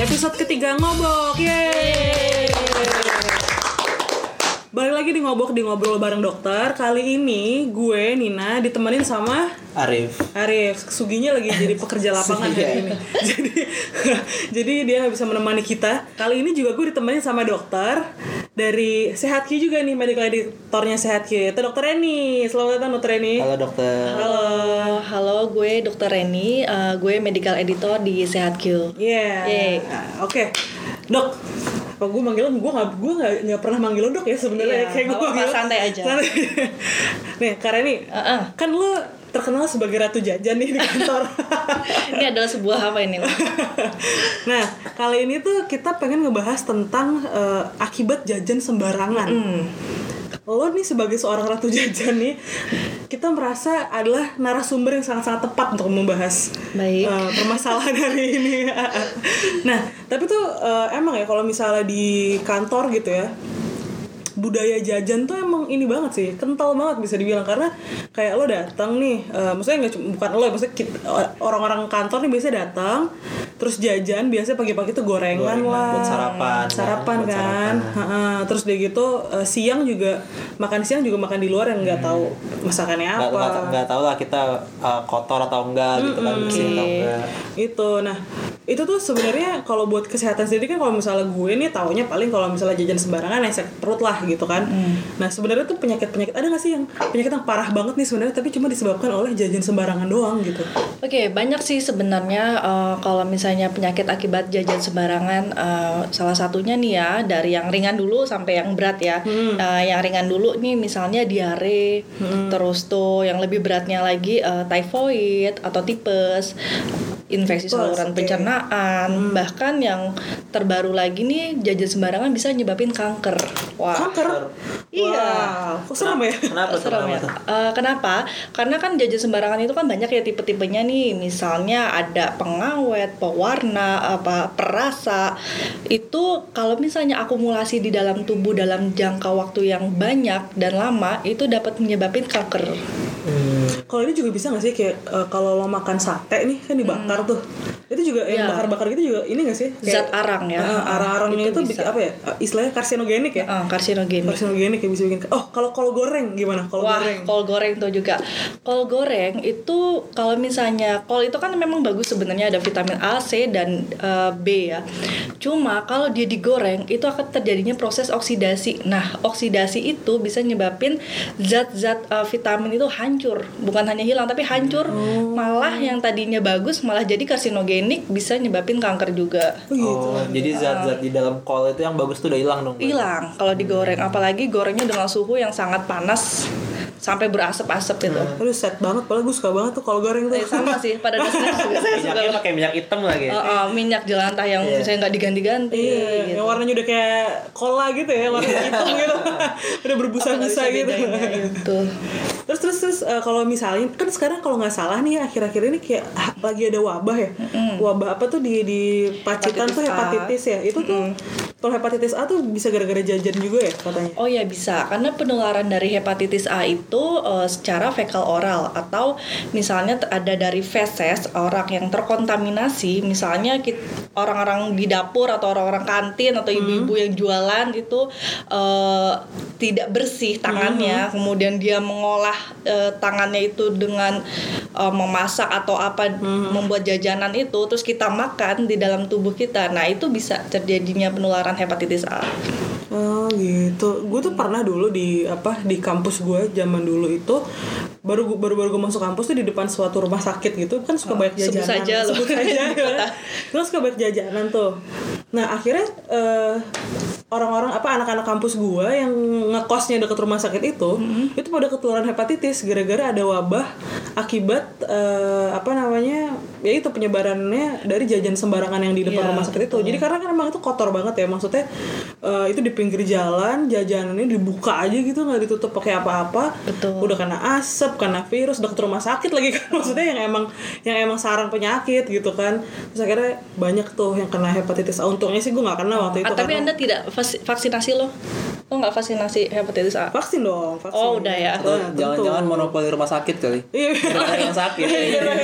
episode ketiga Ngobok. Yeay. Balik lagi di Ngobok di ngobrol bareng dokter. Kali ini gue Nina ditemenin sama Arif Arif. Suginya lagi jadi pekerja lapangan hari ini. Jadi jadi dia bisa menemani kita. Kali ini juga gue ditemenin sama dokter dari Sehat Q juga nih medical editornya Sehat Q. Itu dokter Reni. Selamat datang dokter Reni. halo dokter Halo. Halo, gue Dr. Reni, uh, gue medical editor di Sehat Q. Iya. Yeay. Nah, Oke, dok. Apa gue manggil lo? Gue nggak gue nggak nggak pernah manggil lo dok ya sebenarnya. Iya, Kayak gue manggil- santai aja. Santai. nih, karena ini Uh-uh. kan lo terkenal sebagai ratu jajan nih di kantor. Ini adalah sebuah apa ini? nah, kali ini tuh kita pengen ngebahas tentang eh, akibat jajan sembarangan. Hmm. Lo nih sebagai seorang ratu jajan nih, kita merasa adalah narasumber yang sangat-sangat tepat untuk membahas Baik. eh, permasalahan hari ini. nah, tapi tuh eh, emang ya kalau misalnya di kantor gitu ya, budaya jajan tuh emang ini banget sih kental banget bisa dibilang. Karena kayak lo datang nih eh, maksudnya nggak bukan lo maksudnya orang-orang kantor nih biasanya datang terus jajan biasanya pagi-pagi tuh gorengan, Gorengan lah. buat sarapan, ya, sarapan buat kan? sarapan. Ha-ha. terus dia gitu eh, siang juga makan siang juga makan di luar yang nggak tahu masakannya apa. nggak tahu lah kita uh, kotor atau enggak gitu kan bersih atau enggak. Itu nah itu tuh sebenarnya kalau buat kesehatan sendiri kan kalau misalnya gue nih taunya paling kalau misalnya jajan sembarangan ya sakit perut lah gitu kan. Nah sebenarnya tuh penyakit penyakit ada nggak sih yang penyakit yang parah banget nih sebenarnya tapi cuma disebabkan oleh jajan sembarangan doang gitu? Oke, banyak sih sebenarnya uh, kalau misalnya penyakit akibat jajan sembarangan, uh, salah satunya nih ya dari yang ringan dulu sampai yang berat ya. Uh, yang ringan dulu nih misalnya diare, terus tuh yang lebih beratnya lagi uh, typhoid atau tipes, infeksi saluran pencernaan, bahkan yang terbaru lagi nih jajan sembarangan bisa nyebabin kanker. Wah. kanker Iya. Wah, kok serem ya kenapa tuh Serem kenapa ya. tuh? Eh, kenapa? Karena kan jajan sembarangan itu kan banyak ya tipe-tipenya nih. Misalnya ada pengawet, pewarna, apa perasa. Itu kalau misalnya akumulasi di dalam tubuh dalam jangka waktu yang banyak dan lama itu dapat menyebabkan kanker. Hmm, kalau ini juga bisa nggak sih kayak eh, kalau lo makan sate nih kan dibakar tuh itu juga yang Iya. bakar-bakar gitu juga ini nggak sih Zat arang ya. Eh, arang-arangnya itu, Itu bikin apa ya Eh, istilahnya karsinogenik ya Eh, karsinogen. karsinogenik ya bisa bikin oh kalau kol goreng gimana kol Wah, goreng kol goreng tuh juga. Kol goreng itu kalau misalnya kol itu kan memang bagus sebenarnya ada vitamin A, C dan eh, B ya. Cuma kalau dia digoreng itu akan terjadinya proses oksidasi. Nah, oksidasi itu bisa nyebabin zat-zat eh, vitamin itu hancur, bukan hanya hilang tapi hancur. Malah yang tadinya bagus malah jadi karsinogenik bisa nyebabin kanker juga. oh gitu oh jadi zat-zat di dalam kol itu yang bagus tuh udah hilang dong Hilang kalau digoreng, apalagi gorengnya dengan suhu yang sangat panas sampai berasap-asap itu. Aduh set banget, padahal gue suka banget tuh kol goreng tuh Eh, sama sih pada dasarnya juga saya suka minyaknya pakai minyak hitam lagi Uh, uh, minyak jelantah yang Iya. misalnya nggak diganti-ganti Iya, gitu. yang warnanya udah kayak cola gitu ya, warna hitam gitu. udah berbusa-busa gitu. bedainnya gitu. terus terus terus eh, kalau misalnya kan sekarang kalau nggak salah nih akhir-akhir ini kayak lagi ada wabah ya. Wabah apa tuh di di Pacitan Hepatitis tuh A. hepatitis ya. Itu tuh kalau hepatitis A tuh bisa gara-gara jajan juga ya katanya. Oh ya bisa, karena penularan dari hepatitis A itu eh, secara fekal oral atau misalnya ada dari feses orang yang terkontaminasi, misalnya orang-orang di dapur atau orang-orang kantin atau ibu-ibu yang jualan itu eh, tidak bersih tangannya, kemudian dia mengolah eh, tangannya itu dengan eh, memasak atau apa membuat jajanan itu, terus kita makan di dalam tubuh kita, nah itu bisa terjadinya penularan hepatitis A. Oh gitu. Gue tuh pernah dulu di apa di kampus gue zaman dulu itu baru baru baru gue masuk kampus tuh di depan suatu rumah sakit gitu kan suka banyak sebut jajanan. saja loh. Sebut saja. Kota. Terus suka banyak jajanan tuh. Nah akhirnya eh, orang-orang apa anak-anak kampus gue yang ngekosnya deket rumah sakit itu itu pada ketularan hepatitis gara-gara ada wabah akibat eh, apa namanya ya itu penyebarannya dari jajan sembarangan yang di depan Iya, rumah sakit itu. Jadi karena kan emang itu kotor banget ya maksudnya eh, itu di pinggir jalan jajanannya dibuka aja gitu nggak ditutup pakai apa-apa. Betul. Udah kena asap, kena virus, ke rumah sakit lagi kan maksudnya yang emang yang emang sarang penyakit gitu kan. Terus akhirnya banyak tuh yang kena hepatitis A. Untungnya sih gue nggak kena waktu itu Ah, tapi karena- anda tidak vaksinasi loh Lo nggak vaksinasi hepatitis A? Vaksin dong, vaksin. Oh, udah ya. Atau Nah, jangan-jangan tentu. monopoli rumah sakit kali. Iya. Rumah yang sakit.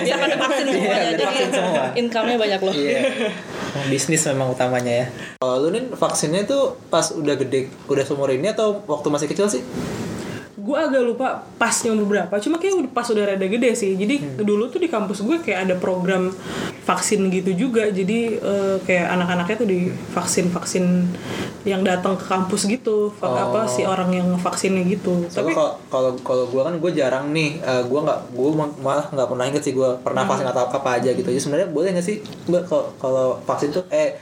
Biar pada vaksin semuanya, Iya, jadi vaksin semua. income-nya banyak loh. Iya. Bisnis memang utamanya ya. Kalau lu nih vaksinnya tuh pas udah gede, udah seumur ini atau waktu masih kecil sih? Gue agak lupa pasnya umur berapa cuma kayak udah pas udah rada gede sih. Jadi dulu tuh di kampus gue kayak ada program vaksin gitu juga. Jadi eh, kayak anak-anaknya tuh divaksin vaksin yang datang ke kampus gitu. Va- apa si orang yang vaksinnya gitu. Tapi tapi kalau kalau gue kan gue jarang nih, eh, gue nggak gue malah nggak pernah inget sih gue pernah vaksin atau apa aja gitu. Jadi sebenarnya boleh nggak sih mbak kalau vaksin tuh eh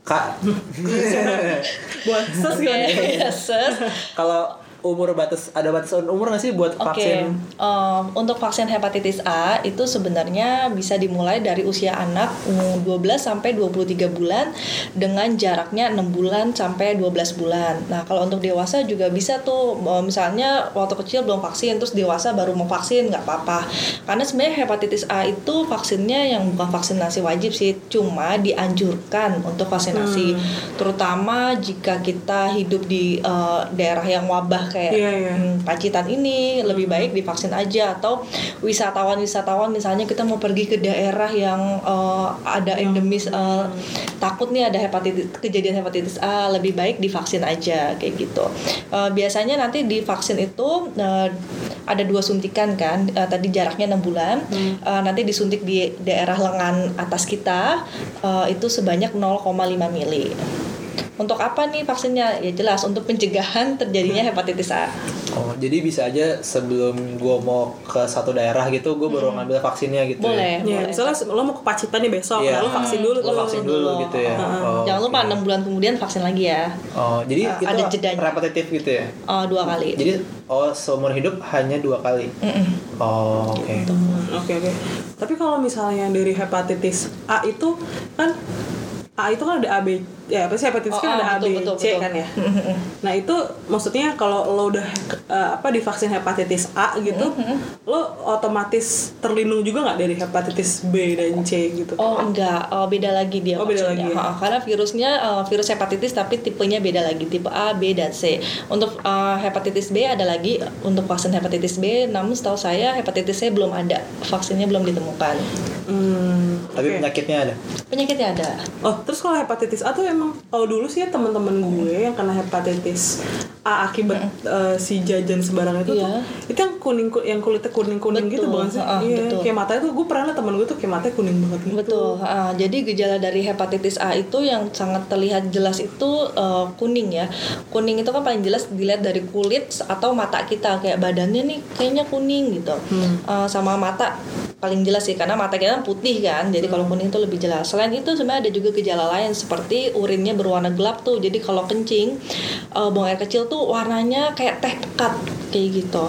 kak? Buat ses Oke, kan? Kalau umur batas ada batasan umur nggak sih buat Oke, vaksin? em, untuk vaksin hepatitis A itu sebenarnya bisa dimulai dari usia anak um, 12 sampai 23 bulan dengan jaraknya 6 bulan sampai 12 bulan. Nah, kalau untuk dewasa juga bisa tuh misalnya waktu kecil belum vaksin terus dewasa baru mau vaksin nggak apa-apa. Karena sebenarnya hepatitis A itu vaksinnya yang bukan vaksinasi wajib sih, cuma dianjurkan untuk vaksinasi. Terutama jika kita hidup di eh, daerah yang wabah kayak Iya, iya. hmm, Pacitan ini lebih baik divaksin aja. Atau wisatawan-wisatawan misalnya kita mau pergi ke daerah yang eh, ada endemis eh, takut nih ada hepatitis kejadian hepatitis A lebih baik divaksin aja kayak gitu. Eh, biasanya nanti di vaksin itu eh, ada dua suntikan kan Eh, tadi jaraknya enam bulan. Eh, nanti disuntik di daerah lengan atas kita eh, itu sebanyak 0,5 mili untuk apa nih vaksinnya? Ya jelas untuk pencegahan terjadinya hepatitis A. Oh, jadi bisa aja sebelum gue mau ke satu daerah gitu, gue baru ngambil vaksinnya gitu. Boleh. ya boleh. misalnya lo mau ke Pacitan nih besok Iya. nah, lo vaksin dulu Lo vaksin dulu gitu ya. Oh, Jangan lupa enam bulan kemudian vaksin lagi ya. Oh, jadi Uh, itu ada jedanya. repetitif gitu ya. Oh, dua kali. Jadi oh seumur hidup hanya dua kali. Oh, oke. Hmm, Oke oke. Tapi kalau misalnya dari hepatitis A itu kan A itu kan ada A B ya apa sih hepatitis Oh, kan oh, ada A B betul, C betul. kan ya. Nah itu maksudnya kalau lo udah eh, apa divaksin hepatitis A gitu, lo otomatis terlindung juga nggak dari hepatitis B dan C gitu? Oh enggak, oh, beda lagi dia Oh, beda lagi ya? Karena virusnya eh, virus hepatitis tapi tipenya beda lagi, tipe A, B dan C. Untuk eh, hepatitis B ada lagi untuk vaksin hepatitis B, namun setahu saya hepatitis C belum ada, vaksinnya belum ditemukan. Hmm, Tapi oke. penyakitnya ada. Penyakitnya ada. Oh, terus kalau hepatitis A tuh emang kalau dulu sih ya teman-teman gue yang kena hepatitis A akibat eh, si jajan sembarang itu Iya. tuh itu yang kuning yang kulitnya kuning-kuning gitu Betul, bukan sih? ah, iya, betul. kayak matanya tuh gue pernah liat temen gue tuh kayak matanya kuning banget gitu. Betul. ah, jadi gejala dari hepatitis A itu yang sangat terlihat jelas itu eh, kuning ya. Kuning itu kan paling jelas dilihat dari kulit atau mata kita kayak badannya nih kayaknya kuning gitu. Eh, sama mata paling jelas sih karena mata kita kan putih kan. Jadi kalau kuning itu lebih jelas. Selain itu sebenarnya ada juga gejala lain seperti urinnya berwarna gelap tuh. Jadi kalau kencing eh, buang air kecil tuh warnanya kayak teh pekat kayak gitu.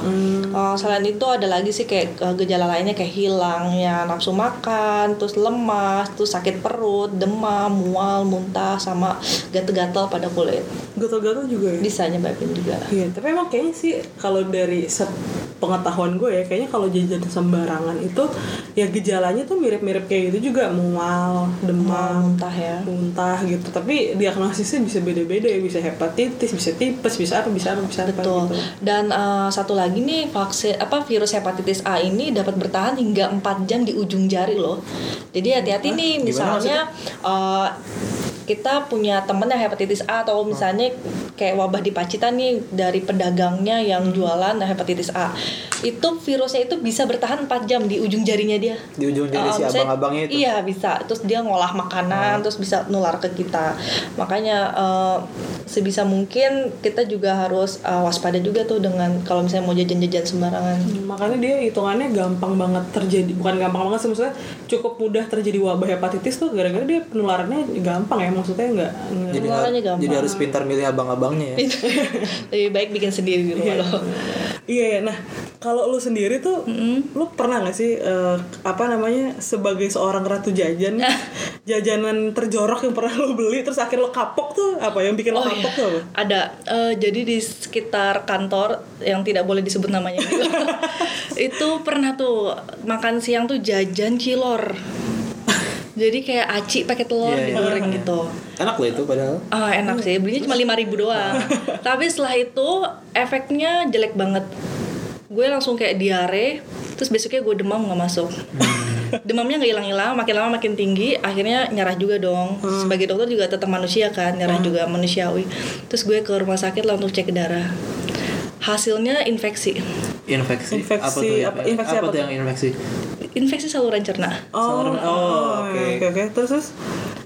Eh, selain itu ada lagi sih kayak eh, gejala lainnya kayak hilangnya nafsu makan, terus lemas, terus sakit perut, demam, mual, muntah, sama gatal-gatal pada kulit. Gatal-gatal juga ya. Bisa nyebabin juga. Iya, tapi emang kayaknya sih kalau dari set pengetahuan gue ya, kayaknya kalau jajan sembarangan itu ya gejalanya tuh mirip-mirip kayak gitu juga, mual, demam, Muntah ya. muntah gitu. Tapi diagnosisnya bisa beda-beda ya, bisa hepatitis, bisa tipes, bisa apa, bisa apa, bisa apa Betul. gitu. Dan eh, satu lagi nih vaksin apa virus hepatitis A ini dapat bertahan hingga 4 jam di ujung jari loh. Jadi hati-hati nih misalnya kita punya temen yang hepatitis A atau misalnya kayak wabah di Pacitan nih dari pedagangnya yang jualan hepatitis A. Itu virusnya itu bisa bertahan 4 jam di ujung jarinya dia. Di ujung jari Eh, si abang-abangnya itu. Iya bisa. Terus dia ngolah makanan, terus bisa nular ke kita. Makanya eh, sebisa mungkin kita juga harus eh, waspada juga tuh dengan kalau misalnya mau jajan-jajan sembarangan. Hmm, Makanya dia hitungannya gampang banget terjadi, bukan gampang banget sih maksudnya cukup mudah terjadi wabah hepatitis tuh gara-gara dia penularannya gampang ya maksudnya nggak nggak- Jadi, har- gampang. jadi harus pintar milih abang-abangnya ya. Lebih baik bikin sendiri di rumah loh. Iya, nah kalau lu sendiri tuh, lu pernah nggak sih eh, apa namanya sebagai seorang ratu jajan, jajanan terjorok yang pernah lu beli terus akhirnya lu kapok tuh apa yang bikin lu Oh kapok iya, tuh apa? ada. Eh, jadi di sekitar kantor yang tidak boleh disebut namanya gitu, itu pernah tuh makan siang tuh jajan cilor. Jadi kayak aci pakai telur Iya, iya. digoreng gitu. Enak loh itu padahal. Ah enak sih, belinya cuma 5000 doang. Tapi setelah itu efeknya jelek banget. Gue langsung kayak diare, terus besoknya gue demam nggak masuk. Demamnya nggak hilang-hilang, makin lama makin tinggi, akhirnya nyerah juga dong. Sebagai dokter juga tetap manusia kan, nyerah juga manusiawi. Terus gue ke rumah sakit lah untuk cek darah. Hasilnya infeksi, Infeksi. Infeksi, apa tuh? ya? apa- infeksi apa apa tuh? yang infeksi? Infeksi saluran cerna. Oh, Saluran- oh, oke. oke oke. Terus terus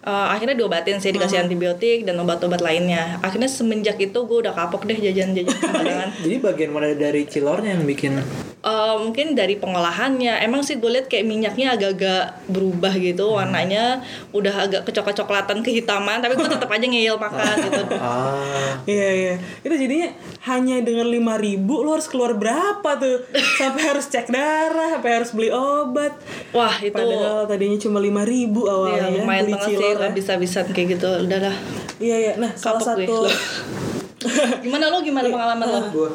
Eh, akhirnya diobatin sih dikasih antibiotik dan obat-obat lainnya. Akhirnya semenjak itu gue udah kapok deh jajan-jajan sembarangan. Jadi bagian mana dari cilornya yang bikin Eh, mungkin dari pengolahannya emang sih gue lihat kayak minyaknya agak-agak berubah gitu warnanya udah agak kecoklat-coklatan kehitaman tapi gue tetap aja ngeyel makan gitu ah Iya iya. Itu jadinya hanya dengan 5000 ribu lo harus keluar berapa tuh? Sampai harus cek darah, sampai harus beli obat. wah itu Padahal tadinya cuma 5000 ribu ya, awalnya lumayan beli banget sih cilor ya. habis-habisan kayak gitu udahlah. Iya iya. Nah, salah Kapok gue. satu gimana lo? Gimana pengalaman lo? Gua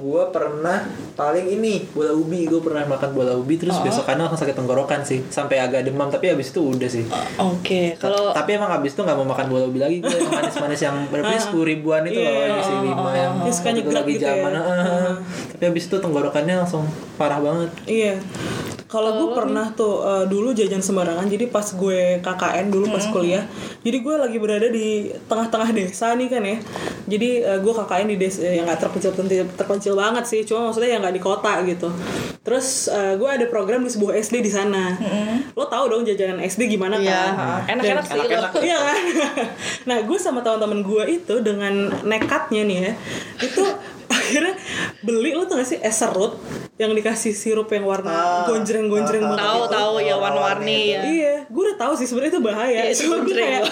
gua pernah paling ini bola ubi. Gua pernah makan bola ubi terus besokannya langsung sakit tenggorokan sih. Sampai agak demam tapi habis itu udah sih. Oke. Kalau tapi emang habis itu nggak mau makan bola ubi lagi. Gue yang manis-manis yang berapa sih? Sepuluh ribuan itu loh yang isi lima yang Yang suka itu nyegrek lagi gitu ya. zaman. Ah. tapi habis itu tenggorokannya langsung parah banget. Iya. Kalau gue pernah tuh eh, dulu jajan sembarangan. Jadi pas gue KKN dulu pas kuliah. Jadi gue lagi berada di tengah-tengah desa nih kan ya. Jadi eh, gue KKN di desa yang nggak terpencil terpencil banget sih. Cuma maksudnya yang nggak di kota gitu. Terus eh, gue ada program di sebuah SD di sana. Lo tau dong jajanan SD gimana Iya, kan? enak-enak Dan- sih lo. Iya kan? nah gue sama teman-teman gue itu dengan nekatnya nih ya itu akhirnya beli lo tau gak sih es serut yang dikasih sirup yang warna gonjreng-gonjreng banget tahu itu. tahu ya warna-warni ya Iya, gue udah tahu sih sebenarnya itu bahaya. Itu Cuma gue kayak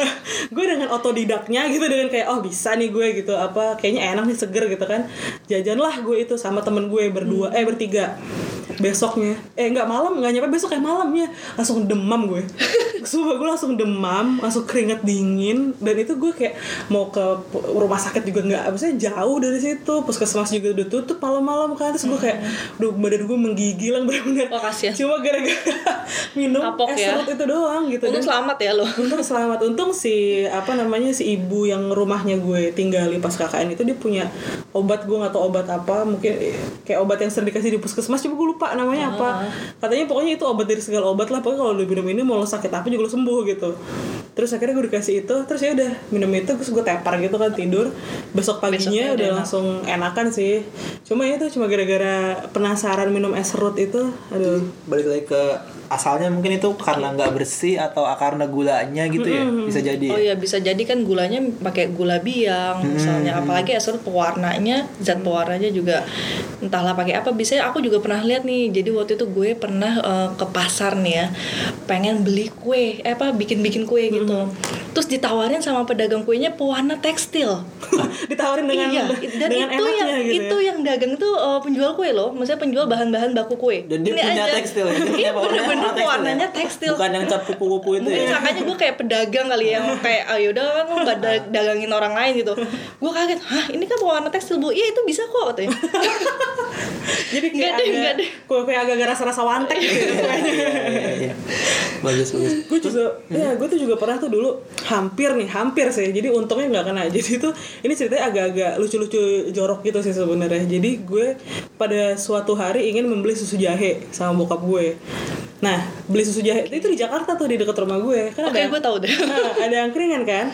gue dengan otodidaknya gitu dengan kayak oh bisa nih gue gitu apa kayaknya enak nih seger gitu kan. Jajan lah gue itu sama temen gue berdua eh bertiga. Besoknya. Eh nggak malam nggak nyampe besok kayak malamnya. Langsung demam gue. Sumpah gue langsung demam, langsung keringet dingin. Dan itu gue kayak mau ke rumah sakit juga nggak maksudnya jauh dari situ. Puskesmas juga udah tutup malam-malam kan. Terus gue kayak duh badan gue menggigil yang bener-bener. Oh, kasihan. cuma gara-gara minum Kapok es ya. itu doang gitu. Untung Dan- selamat ya lo. untung selamat. Untung si apa namanya si ibu yang rumahnya gue tinggali pas KKN itu dia punya obat gue nggak tahu obat apa. Mungkin kayak obat yang sering dikasih di puskesmas. Coba gue lupa namanya apa. Katanya pokoknya itu obat dari segala obat lah. Pokoknya kalau lu minum ini mau lo sakit apa juga lo sembuh gitu. Terus akhirnya gue dikasih itu. Terus ya udah minum itu terus gue tepar gitu kan tidur. Besok paginya Besoknya udah udah enak. langsung enakan sih. Cuma itu cuma gara-gara penasaran minum es serut itu. Aduh. Balik lagi ke asalnya mungkin itu karena nggak bersih atau karena gulanya gitu ya? Bisa jadi Oh iya bisa jadi kan gulanya pakai gula biang misalnya. Apalagi es serut pewarnanya zat pewarnanya juga entahlah pakai apa. Biasanya aku juga pernah lihat nih jadi waktu itu gue pernah eh, ke pasar nih ya pengen beli kue eh, apa bikin bikin kue gitu terus ditawarin sama pedagang kuenya pewarna tekstil ditawarin dengan iya dan dengan itu yang gitu ya. itu yang dagang tuh eh, penjual kue loh maksudnya penjual bahan-bahan baku kue dan dia Ini punya aja. tekstil ya iya bener-bener tekstil ya? tekstil bukan yang cap kupu-kupu itu Mungkin ya makanya gue kayak pedagang kali ya, yang kayak ah yaudah kan lo nggak da- dagangin orang lain gitu. Gue kaget, hah ini kan pewarna tekstil bu, iya itu bisa kok katanya. jadi kayak deh, agak deh. kue kue agak rasa-rasa wantek gitu ya. Iya, iya. bagus bagus gue juga ya gue tuh juga pernah tuh dulu hampir nih hampir sih. Jadi untungnya nggak kena. Jadi tuh ini ceritanya agak-agak lucu-lucu jorok gitu sih sebenarnya. Jadi gue pada suatu hari ingin membeli susu jahe sama bokap gue. Nah beli susu jahe itu di Jakarta tuh di dekat rumah gue. Kan Oke, ada gue tahu deh. Nah, ada angkringan kan?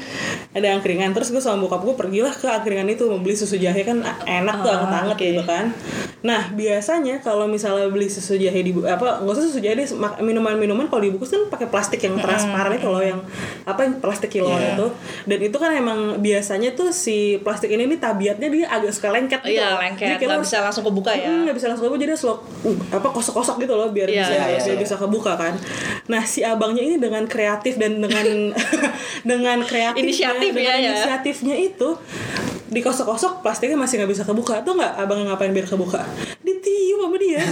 Ada angkringan. Terus gue sama bokap gue pergilah ke angkringan itu membeli susu jahe. Kan enak tuh Ah, anget-anget oke. gitu kan. Nah biasanya kalau misalnya beli susu jahe di apa nggak usah susu jahe deh minuman-minuman kalau dibungkus kan pakai plastik yang transparan itu loh yang apa yang plastik kiloan Iya. itu dan itu kan emang biasanya tuh si plastik ini nih tabiatnya dia agak suka lengket gitu Iya loh. lengket, Jadi kayak nggak bisa langsung kebuka ya. Hmm, nggak bisa langsung kebuka jadi harus lo uh, apa kosok-kosok gitu loh biar Iya, bisa iya, biar iya. bisa kebuka kan. Nah si abangnya ini dengan kreatif dan dengan dengan kreatif Inisiatif dengan ya, ya. inisiatifnya itu dikosok-kosok plastiknya masih nggak bisa kebuka tuh nggak abangnya ngapain biar kebuka ditiup sama dia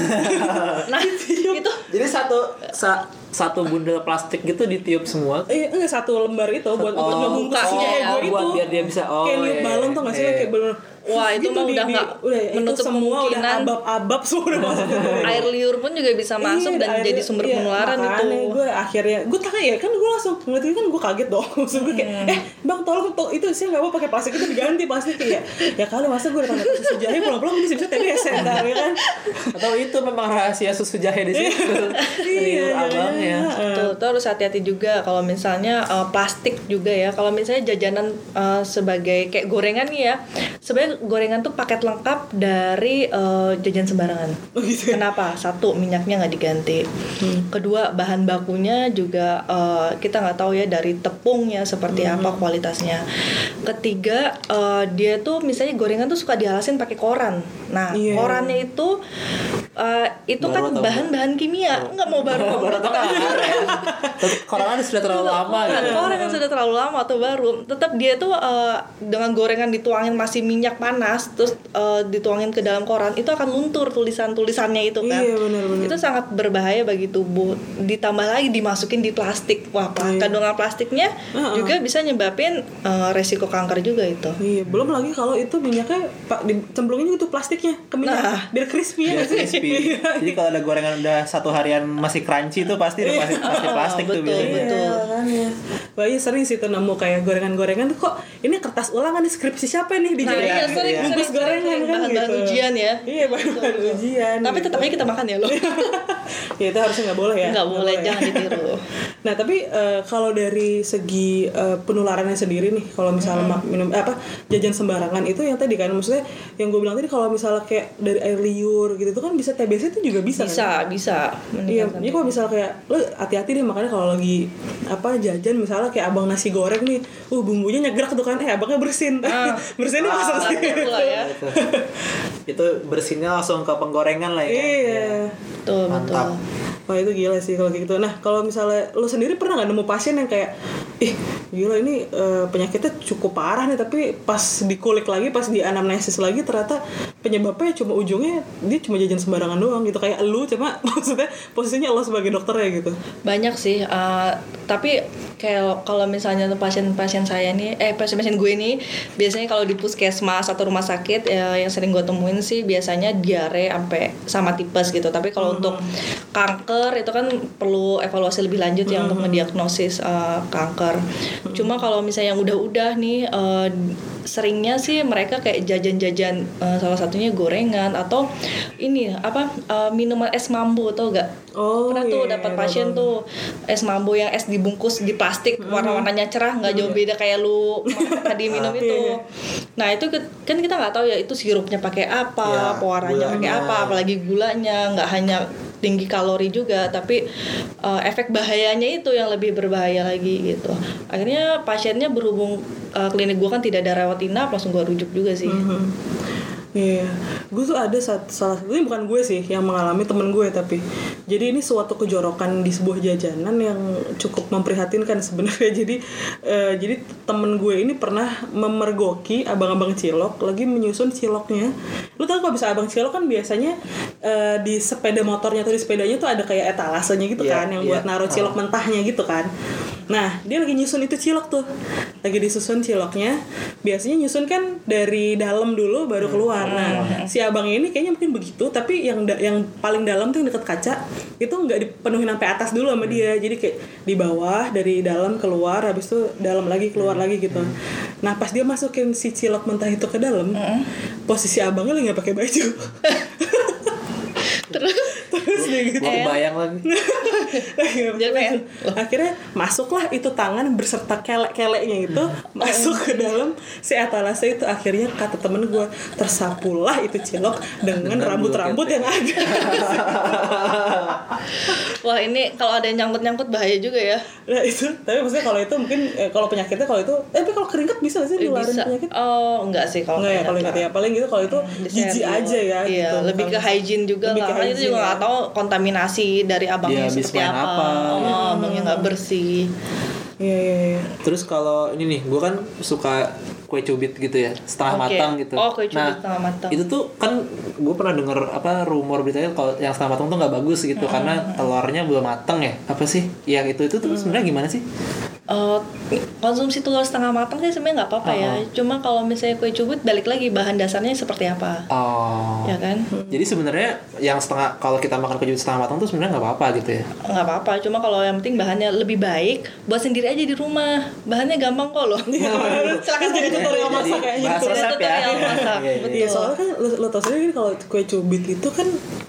Nah itu jadi satu sa- satu bundel plastik gitu ditiup semua eh enggak satu lembar itu buat untuk Oh, ngebungkus oh, jahe gue buat itu biar dia bisa- oh, kayak niup iya, balon iya. tuh nggak sih Iya. kayak bener Wah itu Gitu mah di- udah nggak ya, menutup semua udah kemungkinan abab-abab semua udah masuk air liur pun juga bisa masuk Iya, dan akhirnya- jadi sumber iya, penularan itu. makanya gue akhirnya gue tanya ya kan gue langsung ngeliat itu kan gue kaget dong maksud gue Hmm. kayak eh bang tolong to- itu sih nggak mau pakai plastik itu diganti plastik ya ya kali masa gue datang ke susu jahe pulang-pulang gue bisa TBC ntar ya kan Atau itu memang rahasia susu jahe di situ. Iya, Liur abangnya. Tuh, terus hati-hati juga kalau misalnya uh, plastik juga ya. Kalau misalnya jajanan uh, sebagai kayak gorengan nih ya. Sebenarnya gorengan tuh paket lengkap dari uh, jajan sembarangan. Oh, gitu ya? Kenapa? Satu, minyaknya nggak diganti. Kedua, bahan bakunya juga uh, kita nggak tahu ya dari tepungnya seperti apa kualitasnya. Ketiga, uh, dia tuh misalnya gorengan tuh suka dialasin pakai koran. Nah, Iya. korannya itu uh, itu Baru kan bahan-bahan kimia. Nggak mau baru Baru ya. Korangan sudah terlalu lama Bukan, gitu. Orang yang sudah terlalu lama atau baru, tetap dia tuh eh, dengan gorengan dituangin masih minyak panas, terus eh, dituangin ke dalam koran, itu akan luntur tulisan-tulisannya itu kan. Iya, benar-benar. Itu sangat berbahaya bagi tubuh. Ditambah lagi dimasukin di plastik, wah Iya. kandungan plastiknya Heeh. juga bisa nyebabin eh, resiko kanker juga itu. Iya, belum lagi kalau itu minyaknya pak dicemplungin tuh plastiknya ke minyak Nah. biar crispy ya Biar crispy. Jadi kalau ada gorengan udah satu harian masih crunchy tuh pasti udah pasti, pasti plastik tuh betul, biasanya. betul. Iya, makanya. Wah iya sering sih tuh nemu kayak gorengan-gorengan tuh kok ini kertas ulangan di skripsi siapa nih di Nah, sering, Bungkus sering, gorengan kan Bahan-bahan gitu. ujian ya. Iya, bahan-bahan ujian. Tapi gitu. tetap aja kita makan ya loh. ya itu harusnya nggak boleh ya. Nggak boleh, ya. jangan ditiru. Nah tapi eh, kalau dari segi eh, penularannya sendiri nih, kalau misalnya ma- minum eh, apa jajan sembarangan itu yang tadi kan, maksudnya yang gue bilang tadi kalau misalnya kayak dari air liur gitu itu kan bisa TBC itu juga bisa. kan? Bisa, bisa. Iya, meningkatkan jadi kalau misalnya kayak lo hati-hati deh makanya kalau lagi apa jajan misalnya kayak abang nasi goreng nih, uh bumbunya nyegerak tuh kan, eh abangnya bersin, Ah. bersinnya pasang Ah, sih. Pula ya. Itu. bersihnya langsung ke penggorengan lah ya. Iya. Betul, betul. Mantap. Wah itu gila sih kalau kayak gitu. Nah kalau misalnya lo sendiri pernah nggak nemu pasien yang kayak, ih gila ini eh, penyakitnya cukup parah nih tapi pas dikulik lagi, pas di anamnesis lagi ternyata penyebabnya cuma ujungnya dia cuma jajan sembarangan doang gitu. Kayak lu cuma maksudnya posisinya lo sebagai dokter ya gitu. banyak sih uh, tapi kayak kalau misalnya pasien-pasien saya nih eh pasien-pasien gue nih biasanya kalau di puskesmas atau rumah sakit ya, yang sering gue temuin sih biasanya diare sampai sama tipes gitu. Tapi kalau untuk kanker itu kan perlu evaluasi lebih lanjut ya untuk ngediagnosis uh, kanker cuma kalau misalnya yang udah-udah nih uh, seringnya sih mereka kayak jajan-jajan uh, salah satunya gorengan atau ini apa uh, minuman es mambo tau gak Oh, pernah tuh iya, dapat iya, pasien tuh es mambo yang es dibungkus di plastik warna-warnanya cerah nggak jauh beda kayak lu tadi minum itu. Iya. nah itu kan kita nggak tahu ya itu sirupnya pakai apa Ya, pewarnanya pakai apa apalagi gulanya nggak hanya tinggi kalori juga tapi uh, efek bahayanya itu yang lebih berbahaya lagi gitu akhirnya pasiennya berhubung uh, klinik gua kan tidak ada rawat inap langsung gua rujuk juga sih Mhm. Iya, gue tuh ada satu, salah satu ini bukan gue sih yang mengalami temen gue tapi. Jadi ini suatu kejorokan di sebuah jajanan yang cukup memprihatinkan sebenarnya. Jadi eh, jadi temen gue ini pernah memergoki abang-abang cilok lagi menyusun ciloknya. Lu tau kalau bisa abang cilok kan biasanya eh, di sepeda motornya atau di sepedanya tuh ada kayak etalasenya gitu Iya, kan yang iya. buat naruh cilok mentahnya gitu kan nah dia lagi nyusun itu cilok tuh. Lagi disusun ciloknya. Biasanya nyusun kan dari dalam dulu baru keluar. Nah si abang ini kayaknya mungkin begitu tapi yang da- yang paling dalam tuh yang deket kaca itu nggak dipenuhin sampai atas dulu sama dia. Jadi kayak di bawah dari dalam keluar habis itu dalam lagi keluar lagi gitu. Nah pas dia masukin si cilok mentah itu ke dalam posisi abangnya lagi nggak pakai baju. Terus terus dia gitu. Gue kebayang lagi. Jadi akhirnya masuklah itu tangan berserta kelek-keleknya itu masuk ke dalam si etalase itu. Akhirnya kata temen gue tersapulah itu cilok dengan rambut-rambut yang ada. wah ini kalau ada yang nyangkut-nyangkut bahaya juga ya. Nah itu. Tapi maksudnya kalau itu mungkin eh, kalau penyakitnya kalau itu eh, tapi kalau keringat bisa nggak sih Eh, nularin bisa. penyakit? Oh enggak sih kalau Enggak ya kalau ingat ya. Paling gitu kalau itu jijik Disentuh. aja ya iya gitu. lebih ke hygiene juga lebih lah. ke Karena itu hygiene juga ya. nggak tahu kontaminasi dari abangnya habis seperti apa, apa, oh abangnya nggak bersih iya iya iya Terus kalau ini nih, gue kan suka kue cubit gitu ya, setengah Oke. matang gitu. Oh, kue cubit nah, setengah matang. Itu tuh kan gue pernah denger apa rumor beritanya kalau yang setengah matang tuh nggak bagus gitu karena telurnya belum matang ya. Apa sih? Ya itu itu tuh sebenarnya gimana sih? Eh, konsumsi telur setengah matang sih sebenarnya nggak apa-apa ya. Cuma kalau misalnya kue cubit balik lagi bahan dasarnya seperti apa, Oh. ya kan? Jadi sebenarnya yang setengah kalau kita makan kue setengah matang tuh sebenarnya nggak apa-apa gitu ya. nggak apa-apa. Cuma kalau yang penting bahannya lebih baik, buat sendiri aja di rumah. Bahannya gampang kok loh. Silakan Jadi tutorial masak kayak bahas gitu. resep ya. Tutorial masak, Iya, iya. betul. Iya soalnya kan lo, lo tau sendiri kan kalau kue cubit itu kan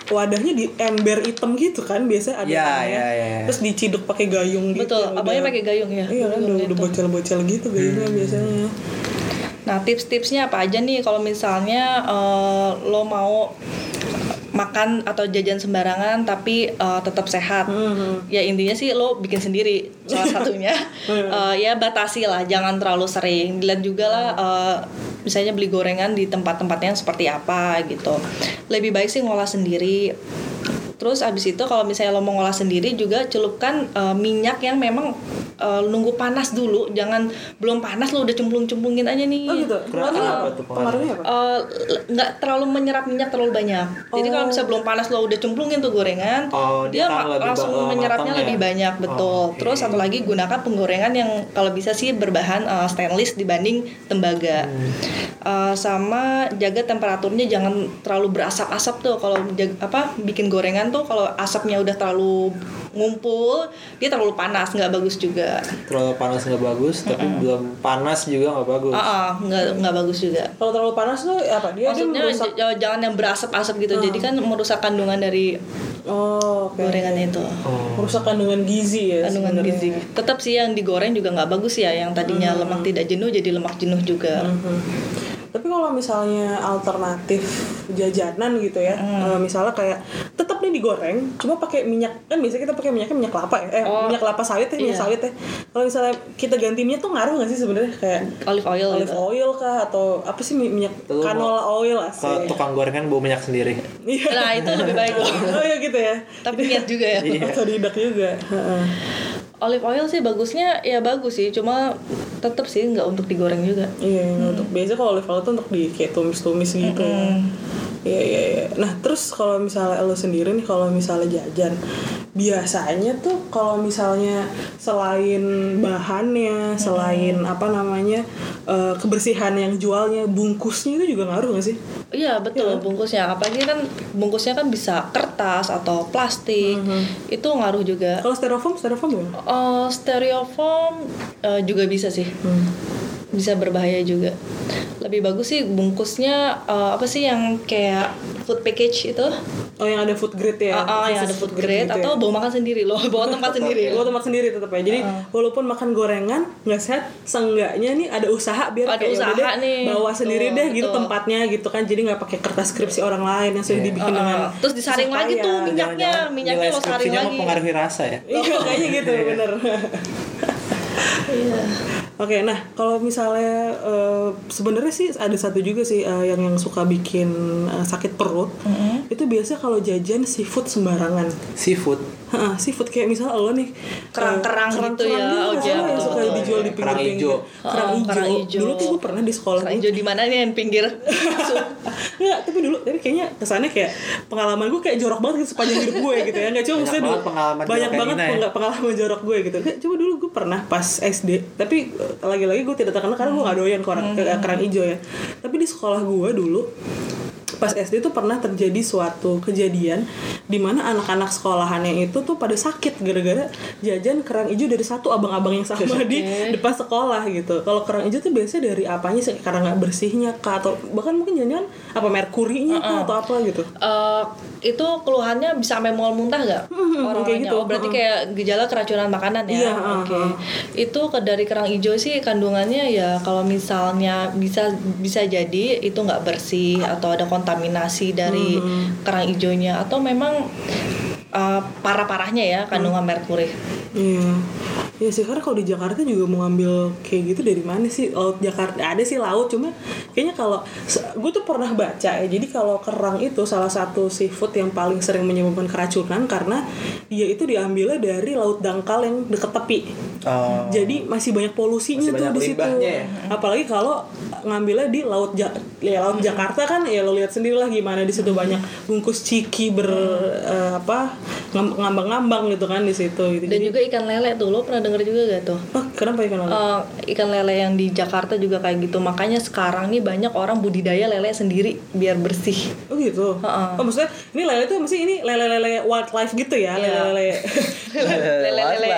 wadahnya di ember hitam gitu kan biasa ada Iya, tanahnya. iya, iya. terus diciduk pakai gayung gitu Betul, udah- pakai gayung ya. Iya kan udah, udah bocel-bocel gitu gayungnya Hmm. biasanya Nah, tips-tipsnya apa aja nih kalau misalnya eh, lo mau makan atau jajan sembarangan tapi eh, tetap sehat. Ya intinya sih lo bikin sendiri salah satunya. Eh, ya batasi lah, jangan terlalu sering. Dilihat juga lah eh, misalnya beli gorengan di tempat-tempatnya seperti apa gitu. Lebih baik sih ngolah sendiri. Terus abis itu kalau misalnya lo mau ngolah sendiri juga celupkan eh, minyak yang memang eh, nunggu panas dulu, jangan belum panas lo udah cemplung-cemplungin aja nih. oh gitu Kenapa pengaruhnya tuh pengaruhnya apa Eh, nggak terlalu menyerap minyak terlalu banyak. Jadi kalau misalnya belum panas lo udah cemplungin tuh gorengan, Oh, dia dia, lebih langsung menyerapnya ya? lebih banyak, betul. Oh, oke. Terus satu lagi gunakan penggorengan yang kalau bisa sih berbahan eh, stainless dibanding tembaga. Hmm. Eh, sama jaga temperaturnya jangan terlalu berasap-asap tuh kalau apa bikin gorengan tuh kalau asapnya udah terlalu ngumpul dia terlalu panas nggak bagus juga. Terlalu panas nggak bagus, tapi belum panas juga nggak bagus. Ah, ah, nggak nggak bagus juga. kalau terlalu panas tuh apa dia dia Maksudnya merusak j- jangan yang berasap-asap gitu. Jadi kan merusak kandungan dari oh oke gorengan itu. Oh. merusak kandungan gizi ya Kandungan sebenarnya. gizi. Tetap sih yang digoreng juga nggak bagus ya. Yang tadinya lemak tidak jenuh jadi lemak jenuh juga. Mhm. Tapi kalau misalnya alternatif jajanan gitu ya, Hmm. eh, misalnya kayak tetap nih digoreng, cuma pakai minyak kan biasanya kita pakai minyaknya minyak kelapa ya, eh Oh, minyak kelapa sawit ya, minyak iya. sawit ya. Kalau misalnya kita ganti minyak tuh ngaruh nggak sih sebenarnya kayak Olive oil olive gitu. oil kah atau apa sih mi- minyak Lu mau- canola oil Kalau asli. tukang gorengan bawa minyak sendiri. Iya. Nah itu lebih baik loh. oh ya gitu ya. Tapi niat juga ya. Iya. Otodidak juga. Heeh. Olive oil sih bagusnya ya bagus sih. Cuma tetap sih nggak untuk digoreng juga. Iya, untuk biasanya kalau olive oil tuh untuk di kayak tumis-tumis gitu ya. Iya iya iya. Nah terus kalau misalnya lo sendiri nih kalau misalnya jajan, biasanya tuh kalau misalnya selain bahannya, selain apa namanya eh, kebersihan yang jualnya, bungkusnya itu juga ngaruh gak sih? Iya betul bungkusnya. Apalagi kan bungkusnya kan bisa kertas atau plastik. Itu ngaruh juga. Kalau styrofoam, styrofoam gimana? Eh, stereofoam eh, juga bisa sih. Bisa berbahaya juga. Lebih bagus sih bungkusnya eh, apa sih yang kayak food package itu? Oh yang ada food grade ya? Ah, ah, yang ada Khusus food grade gitu atau ya? bawa makan sendiri loh, bawa tempat sendiri. Gue tempat sendiri tetap ya. Jadi walaupun makan gorengan nggak sehat, seenggaknya nih ada usaha biar Ada kayak usaha yaudah deh, nih. bawa sendiri Betul, deh gitu betul. tempatnya gitu kan. Jadi nggak pakai kertas skripsi orang lain yang sudah dibikin dengan Ah, terus disaring lagi tuh minyaknya, Jangan-jangan minyaknya lo saring skripsinya lagi. mempengaruhi rasa ya. Iya kayaknya gitu bener. Iya. Oke, nah kalau misalnya eh, sebenarnya sih ada satu juga sih eh, yang yang suka bikin eh, sakit perut. Itu biasa kalau jajan seafood sembarangan. Seafood. Heeh, seafood kayak misalnya lo nih Kerang-kerang eh, gitu ya, oh, gitu iya, yang betul, suka betul. dijual di Kerang pinggir hijau. kerang Oh, hijau. kerang hijau. Dulu tuh gue pernah di sekolah Kerang gue hijau di mana nih yang pinggir? Nggak, tapi dulu tapi kayaknya kesannya kayak pengalaman gue kayak jorok banget gitu sepanjang hidup gue gitu ya nggak cuma Banyak maksudnya dulu banyak banget ya. pengalaman jorok gue gitu Kayak, coba dulu gue pernah pas SD tapi eh, lagi-lagi gue tidak terkenal karena gue nggak doyan kerang Hmm. kerang hijau ya tapi di sekolah gue dulu pas SD tuh pernah terjadi suatu kejadian di mana anak-anak sekolahannya itu tuh pada sakit gara-gara jajan kerang hijau dari satu abang-abang yang sama di depan sekolah gitu. Kalau kerang hijau tuh biasanya dari apanya sih? Karena nggak bersihnya kah atau bahkan mungkin jangan apa merkurinya kah atau apa gitu. Eh, itu keluhannya bisa sampai mual muntah nggak orang kayak gitu. Oh, berarti kayak gejala keracunan makanan ya? Iya, Oke. uh-uh. Itu ke dari kerang hijau sih kandungannya ya kalau misalnya bisa bisa jadi itu nggak bersih atau ada kontaminasi dari kerang hijaunya atau memang eh, parah-parahnya ya kandungan merkuri. Iya. Ya sih karena kalau di Jakarta juga mau ngambil kayak gitu dari mana sih laut Jakarta ada sih laut cuma kayaknya kalau gue tuh pernah baca ya jadi kalau kerang itu salah satu seafood yang paling sering menyebabkan keracunan karena dia itu diambilnya dari laut dangkal yang deket tepi Oh. Jadi masih banyak polusinya Masih tuh banyak di situ. ya? Apalagi kalau ngambilnya di laut ja ya, laut Jakarta kan ya lo lihat sendiri lah gimana di situ banyak bungkus ciki ber eh, apa ngambang-ngambang gitu kan di situ gitu. Dan Jadi, juga ikan lele tuh, lo pernah denger juga gak tuh? oh, kenapa ikan lele? Eh, ikan lele yang di Jakarta juga kayak gitu. Makanya sekarang nih banyak orang budidaya lele sendiri biar bersih. Oh gitu. Heeh. Oh maksudnya ini lele itu mesti ini lele-lele wildlife gitu ya, Iya. lele-lele. Lele-lele.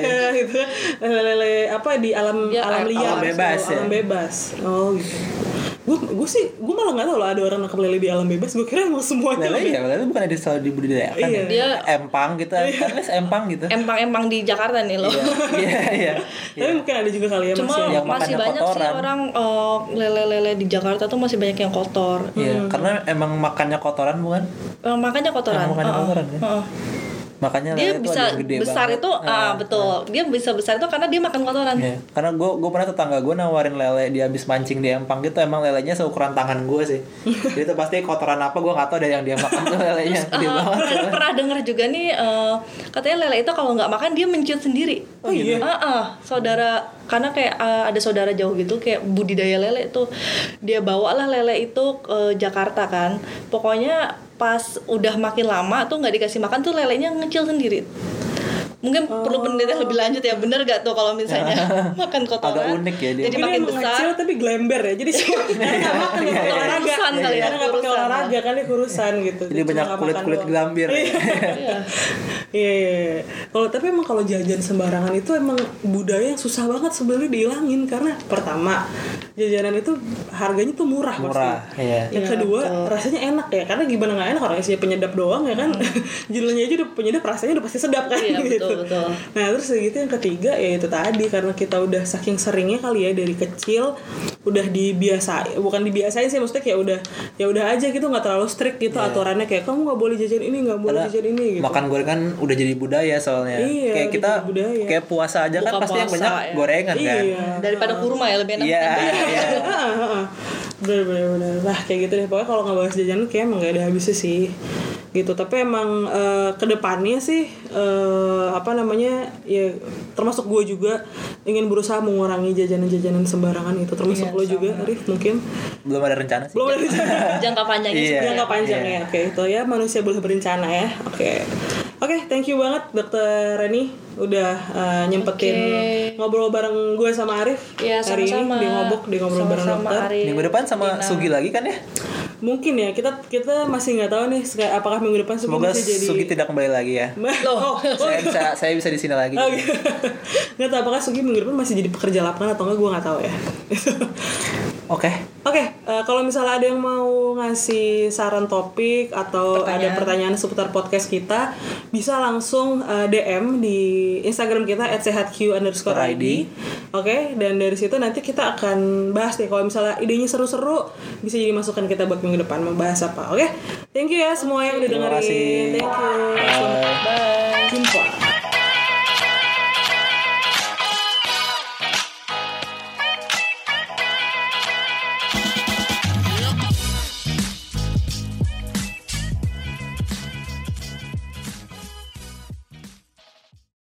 Iya gitu. Lele-lele apa di alam Ya, alam alam liar, bebas gitu, ya? Alam bebas. Oh gitu. Gue gue sih gue malah nggak tahu loh ada orang nangkap lele di alam bebas. Gue kira emang semuanya. Lele ya, lele bukan ada selalu dibudidayakan Iya. ya? Dia- empang gitu, kan les empang gitu. Empang-empang di Jakarta nih lo. Iya, iya. Tapi mungkin ada juga kali ya Cuma masih. Yang masih makannya banyak sih kotoran. orang eh, lele-lele di Jakarta tuh masih banyak yang kotor. Iya, karena emang makannya kotoran bukan? Eh, makanya kotoran. Emang makannya Heeh. kotoran kan? Heeh. Makanya Dia bisa yang gede besar banget. itu ah betul. Dia bisa besar itu karena dia makan kotoran. Iya, karena gue gue pernah tetangga gue nawarin lele dia habis mancing di empang gitu emang lelenya seukuran tangan gue sih. Jadi itu pasti kotoran apa gue nggak tahu dari yang dia makan tuh lelenya gede Eh, banget. pernah, pernah dengar juga nih eh, katanya lele itu kalau nggak makan dia menciut sendiri. Oh iya. Ah, ah, saudara karena kayak eh, ada saudara jauh gitu kayak budidaya lele itu dia bawalah lele itu ke Jakarta kan. Pokoknya pas udah makin lama tuh nggak dikasih makan tuh lelenya ngecil sendiri. Mungkin perlu penelitian lebih lanjut ya bener gak tuh kalau misalnya makan kotoran Agak unik ya dia. jadi makin besar kecil tapi glember ya. Jadi semua nggak makan pakai olahraga. Kali ya, Karena nggak pakai olahraga kan dia kurusan gitu. Jadi banyak kulit kulit gelambir. Iya. Iya, iya, iya. Kalau tapi emang kalau jajan sembarangan itu emang budaya yang susah banget sebenarnya dihilangin karena pertama jajanan itu harganya tuh murah, Murah, pasti. iya. Yang Iya, kedua betul. rasanya enak ya karena gimana nggak enak orang isinya penyedap doang ya kan. Judulnya aja udah penyedap rasanya udah pasti sedap kan Iya, gitu. Betul, betul. Nah terus gitu yang ketiga ya itu tadi karena kita udah saking seringnya kali ya dari kecil udah dibiasain bukan dibiasain sih maksudnya kayak udah ya udah aja gitu nggak terlalu strict gitu aturannya kayak kamu nggak boleh jajan ini nggak boleh Iya. Karena jajan ini gitu. makan gorengan udah jadi budaya soalnya. Iya, kayak udah kita jadi budaya. kayak puasa aja kan Buka pasti yang banyak ya. gorengan kan. Iya. daripada kurma ya lebih enak Iya, tempe. iya. Heeh, heeh. bener bener bener lah kayak gitu deh pokoknya kalau nggak bahas jajan kayak emang gak ada habisnya sih gitu tapi emang eh, ke depannya sih eh, apa namanya ya termasuk gue juga ingin berusaha mengurangi jajanan-jajanan sembarangan itu termasuk Iya, lo juga Arif mungkin Belum ada rencana sih. belum ada rencana jangka panjangnya Iya. jangka panjang ya oke itu ya manusia boleh berencana ya oke oke thank you banget dokter Reni udah uh, nyempetin Oke. ngobrol bareng gue sama Arif Iya, hari sama-sama. ini di ngobok di ngobrol bareng Sama-sama, dokter Arif. Minggu depan sama Sugi lagi kan ya? Mungkin ya kita kita masih nggak tahu nih apakah minggu depan Sugi Semoga bisa jadi Sugi tidak kembali lagi ya. oh, oh, saya bisa saya bisa di sini lagi. Oke. nggak tahu apakah Sugi minggu depan masih jadi pekerja lapangan atau enggak gue nggak tahu ya Oke. Oke, eh, kalau misalnya ada yang mau ngasih saran topik atau ada pertanyaan seputar podcast kita, bisa langsung eh, DM di Instagram kita @sehatq underscore id. Oke, dan dari situ nanti kita akan bahas deh. Kalau misalnya idenya seru-seru, bisa jadi masukan kita buat minggu depan membahas apa. Oke, thank you ya semua yang udah Terima dengerin. kasih. Thank you. Bye. Bye.